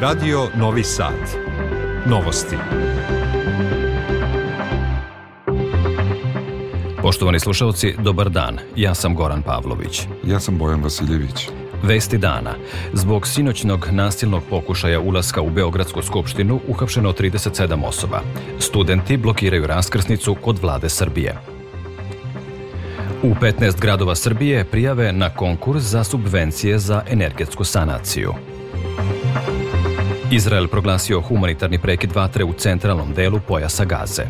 Radio Novi Sad. Novosti. Poštovani slušalci, dobar dan. Ja sam Goran Pavlović. Ja sam Bojan Vasiljević. Vesti dana. Zbog sinoćnog nasilnog pokušaja ulaska u Beogradsku skupštinu uhapšeno 37 osoba. Studenti blokiraju raskrsnicu kod vlade Srbije. U 15 gradova Srbije prijave na konkurs za subvencije za energetsku sanaciju. Izrael proglasio humanitarni prekid vatre u centralnom delu pojasa Gaze.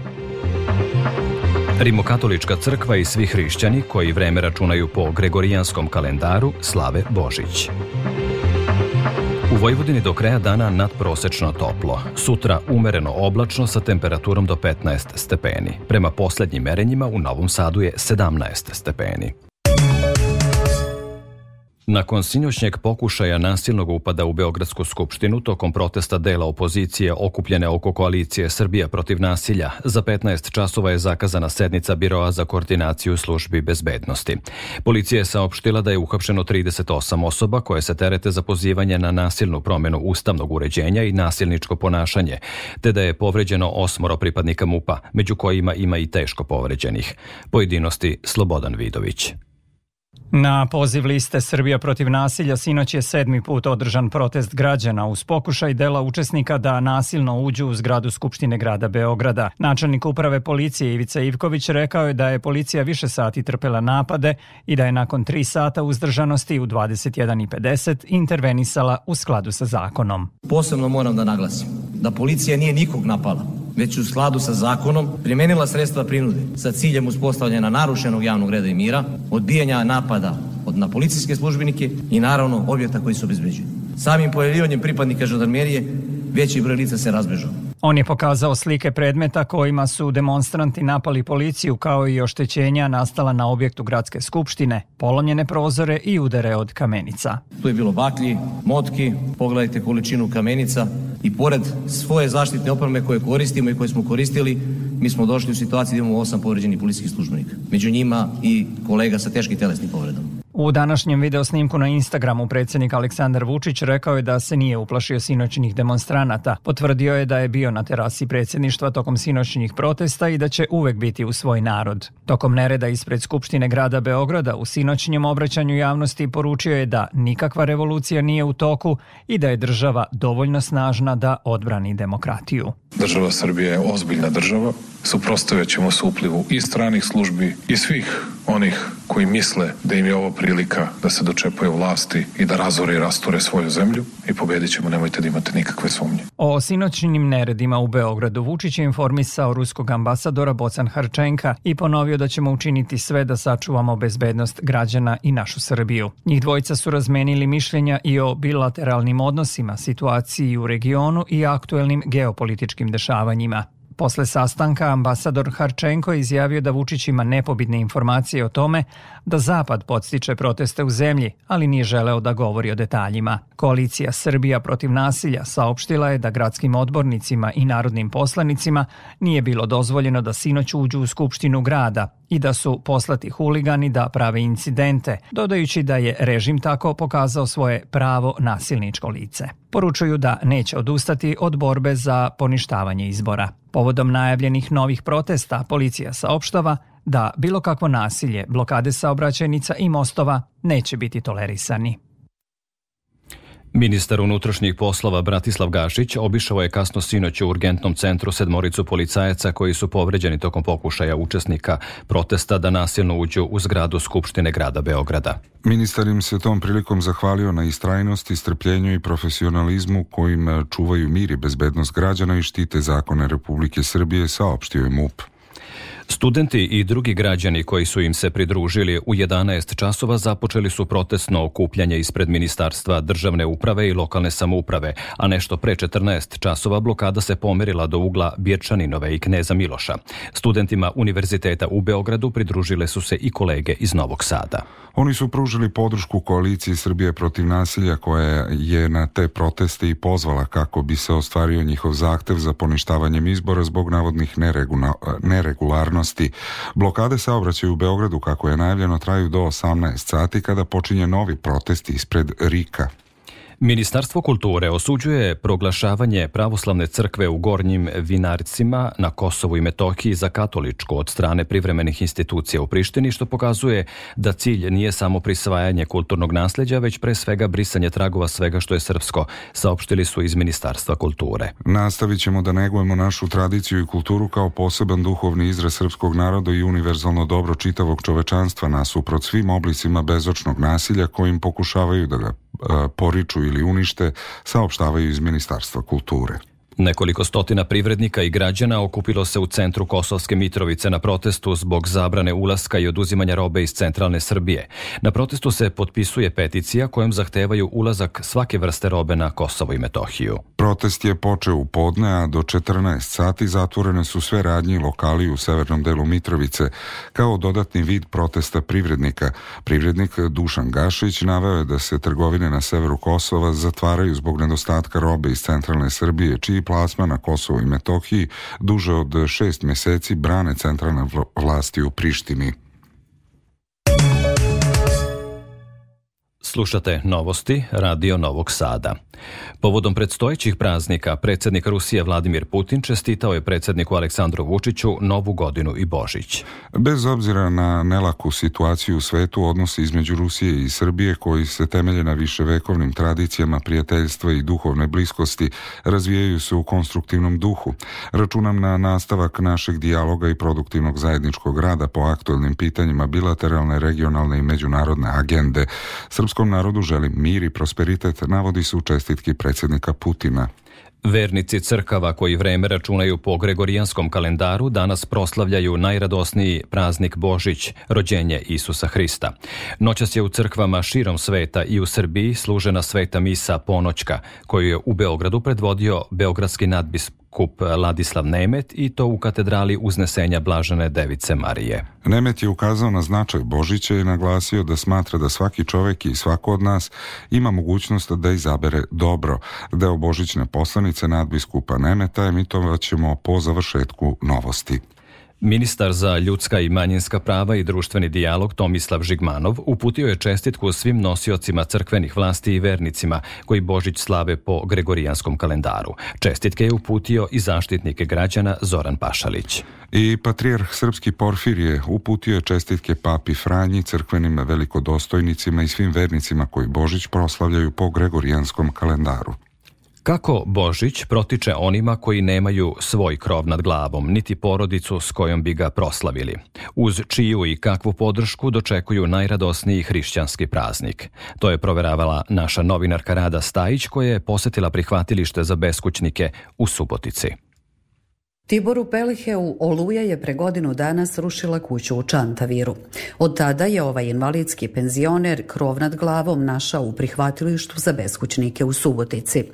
Rimokatolička crkva i svi hrišćani koji vreme računaju po gregorijanskom kalendaru slave Božić. U Vojvodini do kraja dana nadprosečno toplo. Sutra umereno oblačno sa temperaturom do 15 stepeni. Prema poslednjim merenjima u Novom Sadu je 17 stepeni. Nakon sinoćnjeg pokušaja nasilnog upada u Beogradsku skupštinu tokom protesta dela opozicije okupljene oko koalicije Srbija protiv nasilja, za 15 časova je zakazana sednica Biroa za koordinaciju službi bezbednosti. Policija je saopštila da je uhapšeno 38 osoba koje se terete za pozivanje na nasilnu promenu ustavnog uređenja i nasilničko ponašanje, te da je povređeno osmoro pripadnika MUPA, među kojima ima i teško povređenih. Pojedinosti Slobodan Vidović. Na poziv liste Srbija protiv nasilja sinoć je sedmi put održan protest građana uz pokušaj dela učesnika da nasilno uđu u zgradu Skupštine grada Beograda. Načelnik uprave policije Ivica Ivković rekao je da je policija više sati trpela napade i da je nakon tri sata uzdržanosti u 21.50 intervenisala u skladu sa zakonom. Posebno moram da naglasim da policija nije nikog napala, već u skladu sa zakonom primenila sredstva prinude sa ciljem uspostavljanja narušenog javnog reda i mira, odbijanja napada od na policijske službenike i naravno objekta koji se obezbeđuju. Samim pojavljivanjem pripadnika žandarmerije veći broj lica se razbežao. On je pokazao slike predmeta kojima su demonstranti napali policiju kao i oštećenja nastala na objektu gradske skupštine, polomljene prozore i udare od kamenica. Tu je bilo baklji, motki, pogledajte količinu kamenica i pored svoje zaštitne opreme koje koristimo i koje smo koristili, mi smo došli u situaciju da imamo osam povređenih policijskih službenika. Među njima i kolega sa teškim telesnim povredama. U današnjem videosnimku na Instagramu predsjednik Aleksandar Vučić rekao je da se nije uplašio sinoćnih demonstranata. Potvrdio je da je bio na terasi predsjedništva tokom sinoćnih protesta i da će uvek biti u svoj narod. Tokom nereda ispred Skupštine grada Beograda u sinoćnjem obraćanju javnosti poručio je da nikakva revolucija nije u toku i da je država dovoljno snažna da odbrani demokratiju. Država Srbija je ozbiljna država, suprostavit ćemo se uplivu i stranih službi i svih onih koji misle da im je ovo prilika da se dočepaju vlasti i da razore i rasture svoju zemlju i pobedit ćemo, nemojte da imate nikakve sumnje. O sinoćnim neredima u Beogradu Vučić je informisao ruskog ambasadora Bocan Harčenka i ponovio da ćemo učiniti sve da sačuvamo bezbednost građana i našu Srbiju. Njih dvojica su razmenili mišljenja i o bilateralnim odnosima, situaciji u regionu i aktuelnim geopolitičkim dešavanjima. Posle sastanka ambasador Harčenko izjavio da Vučić ima nepobitne informacije o tome da Zapad podstiče proteste u zemlji, ali nije želeo da govori o detaljima. Koalicija Srbija protiv nasilja saopštila je da gradskim odbornicima i narodnim poslanicima nije bilo dozvoljeno da sinoć uđu u Skupštinu grada i da su poslati huligani da prave incidente, dodajući da je režim tako pokazao svoje pravo nasilničko lice. Poručuju da neće odustati od borbe za poništavanje izbora. Povodom najavljenih novih protesta, policija saopštava da bilo kakvo nasilje, blokade saobraćajnica i mostova neće biti tolerisani. Ministar unutrašnjih poslova Bratislav Gašić obišao je kasno sinoć u urgentnom centru sedmoricu policajaca koji su povređeni tokom pokušaja učesnika protesta da nasilno uđu u zgradu Skupštine grada Beograda. Ministar im se tom prilikom zahvalio na istrajnosti, strpljenju i profesionalizmu kojim čuvaju mir i bezbednost građana i štite zakone Republike Srbije, saopštio je MUP. Studenti i drugi građani koji su im se pridružili u 11 časova započeli su protestno okupljanje ispred Ministarstva državne uprave i lokalne samouprave, a nešto pre 14 časova blokada se pomerila do ugla Bjerčaninove i Kneza Miloša. Studentima Univerziteta u Beogradu pridružile su se i kolege iz Novog Sada. Oni su pružili podršku koaliciji Srbije protiv nasilja koja je na te proteste i pozvala kako bi se ostvario njihov zahtev za poništavanjem izbora zbog navodnih neregularnosti. Blokade saobraćaju u Beogradu, kako je najavljeno, traju do 18 sati kada počinje novi protesti ispred Rika. Ministarstvo kulture osuđuje proglašavanje pravoslavne crkve u Gornjim Vinarcima na Kosovu i Metohiji za katoličku od strane privremenih institucija u Prištini, što pokazuje da cilj nije samo prisvajanje kulturnog nasleđa, već pre svega brisanje tragova svega što je srpsko, saopštili su iz Ministarstva kulture. Nastavit ćemo da negujemo našu tradiciju i kulturu kao poseban duhovni izraz srpskog naroda i univerzalno dobro čitavog čovečanstva nasuprot svim oblicima bezočnog nasilja kojim pokušavaju da ga poriču ili unište, saopštavaju iz Ministarstva kulture. Nekoliko stotina privrednika i građana okupilo se u centru Kosovske Mitrovice na protestu zbog zabrane ulaska i oduzimanja robe iz centralne Srbije. Na protestu se potpisuje peticija kojom zahtevaju ulazak svake vrste robe na Kosovo i Metohiju. Protest je počeo u podne, a do 14 sati zatvorene su sve radnje i lokali u severnom delu Mitrovice, kao dodatni vid protesta privrednika. Privrednik Dušan Gašić naveo je da se trgovine na severu Kosova zatvaraju zbog nedostatka robe iz centralne Srbije, čiji plasma na Kosovo i Metohiji duže od šest meseci brane centralne vlasti u Prištini. Slušate novosti Radio Novog Sada. Povodom predstojećih praznika, predsednik Rusije Vladimir Putin čestitao je predsedniku Aleksandru Vučiću Novu godinu i Božić. Bez obzira na nelaku situaciju u svetu, odnosi između Rusije i Srbije, koji se temelje na viševekovnim tradicijama prijateljstva i duhovne bliskosti, razvijaju se u konstruktivnom duhu. Računam na nastavak našeg dijaloga i produktivnog zajedničkog rada po aktualnim pitanjima bilateralne, regionalne i međunarodne agende. Srpskom narodu želim mir i prosperitet, navodi se u čestitki predsjednika Putina. Vernici crkava koji vreme računaju po gregorijanskom kalendaru danas proslavljaju najradosniji praznik Božić, rođenje Isusa Hrista. Noćas je u crkvama širom sveta i u Srbiji služena sveta misa Ponoćka, koju je u Beogradu predvodio beogradski nadbisp biskup Ladislav Nemet i to u katedrali uznesenja Blažene Device Marije. Nemet je ukazao na značaj Božića i naglasio da smatra da svaki čovek i svako od nas ima mogućnost da izabere dobro. Deo Božićne poslanice nadbiskupa Nemeta emitovat ćemo po završetku novosti. Ministar za ljudska i manjinska prava i društveni dijalog Tomislav Žigmanov uputio je čestitku svim nosiocima crkvenih vlasti i vernicima koji Božić slave po gregorijanskom kalendaru. Čestitke je uputio i zaštitnike građana Zoran Pašalić. I patrijarh Srpski Porfirije uputio je čestitke papi Franji, crkvenim velikodostojnicima i svim vernicima koji Božić proslavljaju po gregorijanskom kalendaru. Kako Božić protiče onima koji nemaju svoj krov nad glavom, niti porodicu s kojom bi ga proslavili, uz čiju i kakvu podršku dočekuju najradosniji hrišćanski praznik. To je proveravala naša novinarka Rada Stajić koja je posetila prihvatilište za beskućnike u Subotici. Tiboru Peliheu Oluja je pre godinu dana srušila kuću u Čantaviru. Od tada je ovaj invalidski penzioner krov nad glavom našao u prihvatilištu za beskućnike u Subotici.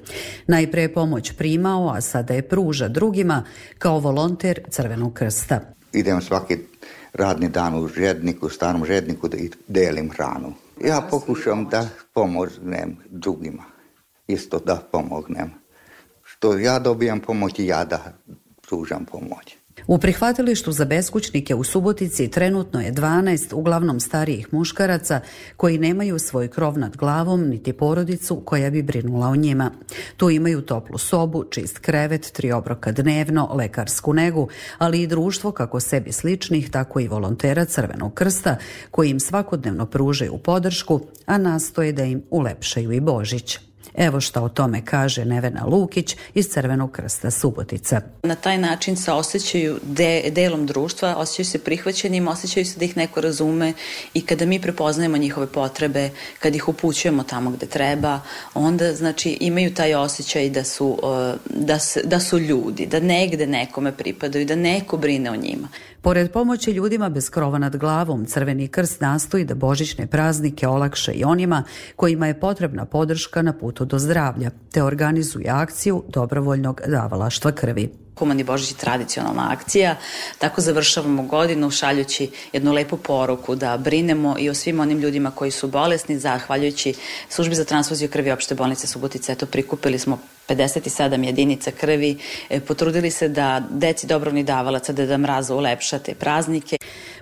Najpre je pomoć primao, a sada je pruža drugima kao volonter Crvenog krsta. Idem svaki radni dan u žedniku, starom žedniku da delim hranu. Ja pokušam da pomognem drugima. Isto da pomognem. Što ja dobijam pomoć i ja da pružam pomoć. U prihvatilištu za beskućnike u Subotici trenutno je 12 uglavnom starijih muškaraca koji nemaju svoj krov nad glavom niti porodicu koja bi brinula o njima. Tu imaju toplu sobu, čist krevet, tri obroka dnevno, lekarsku negu, ali i društvo kako sebi sličnih, tako i volontera Crvenog krsta koji im svakodnevno pružaju podršku, a nastoje da im ulepšaju i Božić. Evo šta o tome kaže Nevena Lukić iz Crvenog krsta Subotica. Na taj način se osjećaju de, delom društva, osjećaju se prihvaćenim, osjećaju se da ih neko razume i kada mi prepoznajemo njihove potrebe, kad ih upućujemo tamo gde treba, onda znači imaju taj osjećaj da su, da, da su ljudi, da negde nekome pripadaju, da neko brine o njima. Pored pomoći ljudima bez krova nad glavom, Crveni krst nastoji da božićne praznike olakše i onima kojima je potrebna podrška na putu do zdravlja, te organizuje akciju dobrovoljnog davalaštva krvi. Humani Božić je tradicionalna akcija, tako završavamo godinu šaljući jednu lepu poruku da brinemo i o svim onim ljudima koji su bolesni, zahvaljujući službi za transfuziju krvi opšte bolnice Subotice, eto prikupili smo 57 jedinica krvi, e, potrudili se da deci dobrovni davalaca Deda Mraza ulepša te praznike.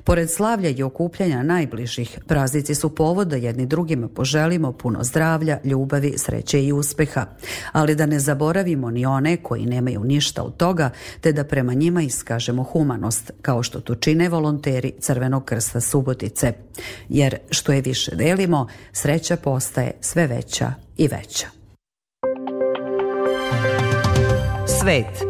Pored slavlja i okupljanja najbližih, praznici su povod da jedni drugima poželimo puno zdravlja, ljubavi, sreće i uspeha, ali da ne zaboravimo ni one koji nemaju ništa od toga, te da prema njima iskažemo humanost, kao što to čine volonteri Crvenog krsta Subotice. Jer što je više delimo, sreća postaje sve veća i veća. Svet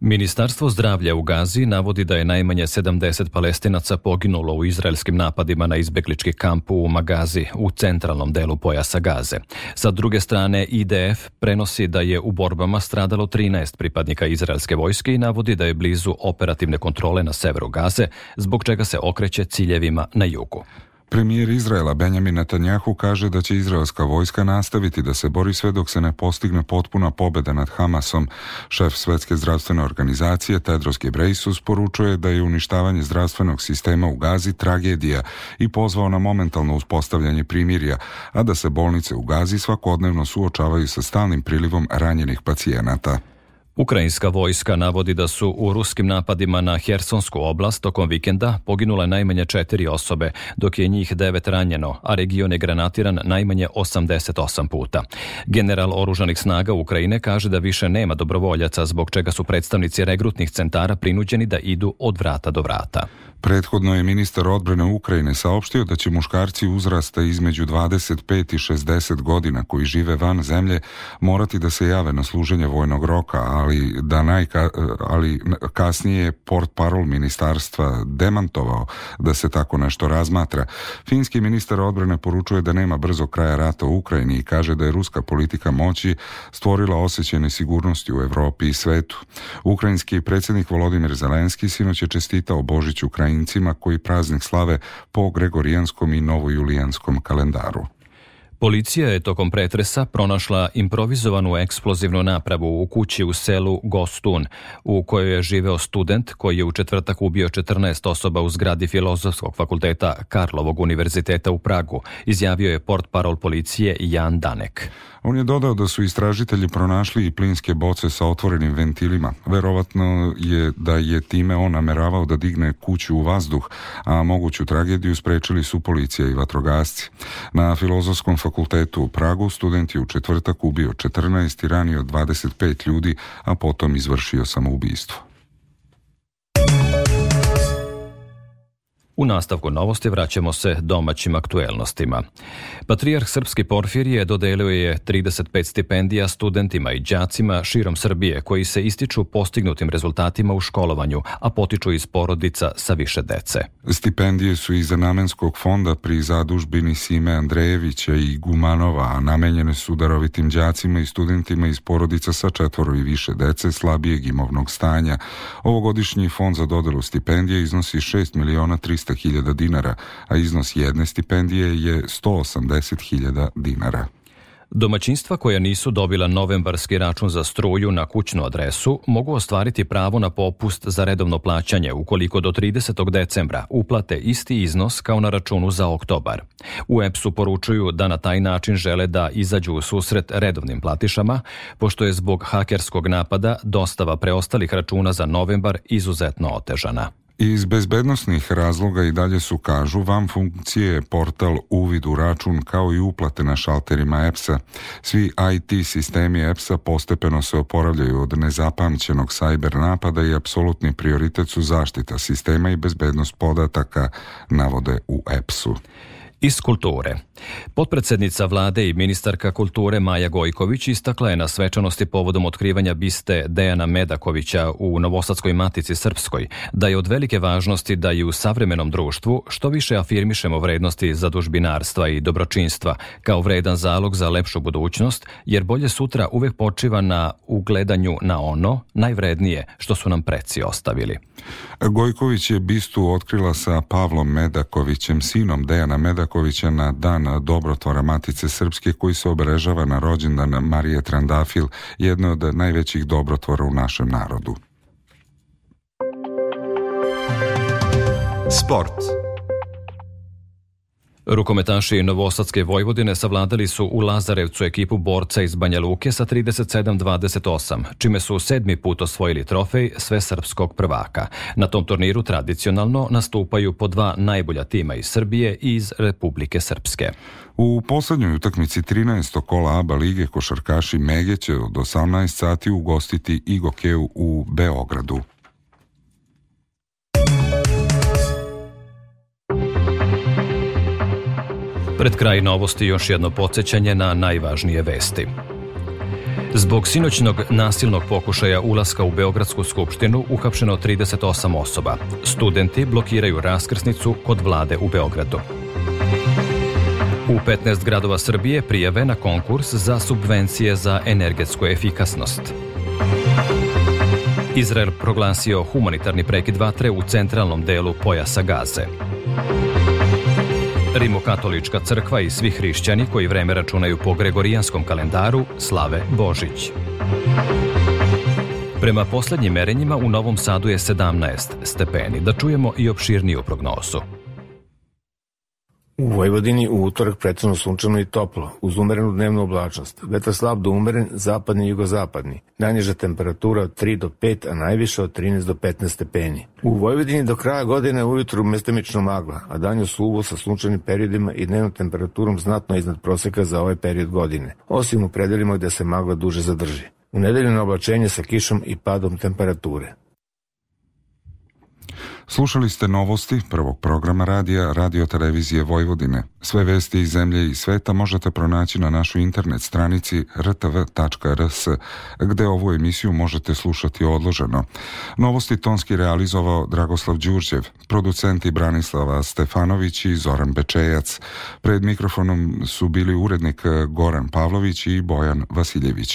Ministarstvo zdravlja u Gazi navodi da je najmanje 70 palestinaca poginulo u izraelskim napadima na izbeglički kamp u Magazi u centralnom delu pojasa Gaze. Sa druge strane, IDF prenosi da je u borbama stradalo 13 pripadnika izraelske vojske i navodi da je blizu operativne kontrole na severu Gaze, zbog čega se okreće ciljevima na jugu. Premijer Izraela Benjamin Netanjahu kaže da će izraelska vojska nastaviti da se bori sve dok se ne postigne potpuna pobeda nad Hamasom. Šef Svetske zdravstvene organizacije Tedros Gebreisus poručuje da je uništavanje zdravstvenog sistema u Gazi tragedija i pozvao na momentalno uspostavljanje primirja, a da se bolnice u Gazi svakodnevno suočavaju sa stalnim prilivom ranjenih pacijenata. Ukrajinska vojska navodi da su u ruskim napadima na Hersonsku oblast tokom vikenda poginule najmanje četiri osobe, dok je njih devet ranjeno, a region je granatiran najmanje 88 puta. General oružanih snaga Ukrajine kaže da više nema dobrovoljaca, zbog čega su predstavnici regrutnih centara prinuđeni da idu od vrata do vrata. Prethodno je ministar odbrane Ukrajine saopštio da će muškarci uzrasta između 25 i 60 godina koji žive van zemlje morati da se jave na služenje vojnog roka, ali da najka, ali kasnije je port parol ministarstva demantovao da se tako nešto razmatra. Finski ministar odbrane poručuje da nema brzo kraja rata u Ukrajini i kaže da je ruska politika moći stvorila osjećaj nesigurnosti u Evropi i svetu. Ukrajinski predsjednik Volodimir Zelenski sinoć je čestitao Božić Ukrajini Ukrajincima koji praznik slave po gregorijanskom i novojulijanskom kalendaru. Policija je tokom pretresa pronašla improvizovanu eksplozivnu napravu u kući u selu Gostun, u kojoj je živeo student koji je u četvrtak ubio 14 osoba u zgradi Filozofskog fakulteta Karlovog univerziteta u Pragu, izjavio je port parol policije Jan Danek. On je dodao da su istražitelji pronašli i plinske boce sa otvorenim ventilima. Verovatno je da je time on nameravao da digne kuću u vazduh, a moguću tragediju sprečili su policija i vatrogasci. Na Filozofskom fakultetu u Pragu student je u četvrtak ubio 14 i ranio 25 ljudi, a potom izvršio samoubistvo. U nastavku novosti vraćamo se domaćim aktuelnostima. Patrijarh Srpski Porfirije dodelio je 35 stipendija studentima i đacima širom Srbije koji se ističu postignutim rezultatima u školovanju, a potiču iz porodica sa više dece. Stipendije su iz namenskog fonda pri zadužbini Sime Andrejevića i Gumanova, a namenjene su darovitim đacima i studentima iz porodica sa četvoro i više dece slabijeg imovnog stanja. Ovogodišnji fond za dodelu stipendije iznosi 6 miliona 300 200.000 dinara, a iznos jedne stipendije je 180.000 dinara. Domaćinstva koja nisu dobila novembarski račun za struju na kućnu adresu mogu ostvariti pravo na popust za redovno plaćanje ukoliko do 30. decembra uplate isti iznos kao na računu za oktobar. U EPS-u poručuju da na taj način žele da izađu u susret redovnim platišama, pošto je zbog hakerskog napada dostava preostalih računa za novembar izuzetno otežana. Iz bezbednostnih razloga i dalje su kažu vam funkcije portal uvid u račun kao i uplate na šalterima EPS-a. Svi IT sistemi EPS-a postepeno se oporavljaju od nezapamćenog sajber napada i apsolutni prioritet su zaštita sistema i bezbednost podataka, navode u EPS-u. Iz kulture. Potpredsednica vlade i ministarka kulture Maja Gojković istakla je na svečanosti povodom otkrivanja biste Dejana Medakovića u Novosadskoj matici Srpskoj da je od velike važnosti da i u savremenom društvu što više afirmišemo vrednosti zadužbinarstva i dobročinstva kao vredan zalog za lepšu budućnost, jer bolje sutra uvek počiva na ugledanju na ono najvrednije što su nam preci ostavili. Gojković je bistu otkrila sa Pavlom Medakovićem, sinom Dejana Medakovića na dan dobrotvora Matice Srpske koji se obeležava na rođendan Marije Trandafil, jedno od najvećih dobrotvora u našem narodu. Sport. Rukometaši Novosadske Vojvodine savladali su u Lazarevcu ekipu borca iz Banja Luke sa 37-28, čime su sedmi put osvojili trofej sve srpskog prvaka. Na tom turniru tradicionalno nastupaju po dva najbolja tima iz Srbije i iz Republike Srpske. U poslednjoj utakmici 13. kola ABA lige košarkaši Mege će od 18 sati ugostiti Igokeu u Beogradu. Pred kraj novosti još jedno podsjećanje na najvažnije vesti. Zbog sinoćnog nasilnog pokušaja ulaska u Beogradsku skupštinu uhapšeno 38 osoba. Studenti blokiraju raskrsnicu kod vlade u Beogradu. U 15 gradova Srbije prijave na konkurs za subvencije za energetsku efikasnost. Izrael proglasio humanitarni prekid vatre u centralnom delu pojasa Gaze. Rimokatolička crkva i svi hrišćani koji vreme računaju po gregorijanskom kalendaru slave Božić. Prema poslednjim merenjima u Novom Sadu je 17 stepeni. Da čujemo i opširniju prognozu. U Vojvodini u utorak predstavno sunčano i toplo, uz umerenu dnevnu oblačnost. Vetar slab do umeren, zapadni i jugozapadni. Najniža temperatura od 3 do 5, a najviša od 13 do 15 stepeni. U Vojvodini do kraja godine ujutru mestamično magla, a danju suvo sa sunčanim periodima i dnevnom temperaturom znatno iznad proseka za ovaj period godine, osim u predelima gde se magla duže zadrži. U nedelju na oblačenje sa kišom i padom temperature. Slušali ste novosti prvog programa radija Radio Televizije Vojvodine. Sve vesti iz zemlje i sveta možete pronaći na našoj internet stranici rtv.rs, gde ovu emisiju možete slušati odloženo. Novosti tonski realizovao Dragoslav Đurđev, producenti Branislava Stefanović i Zoran Bečejac. Pred mikrofonom su bili urednik Goran Pavlović i Bojan Vasiljević.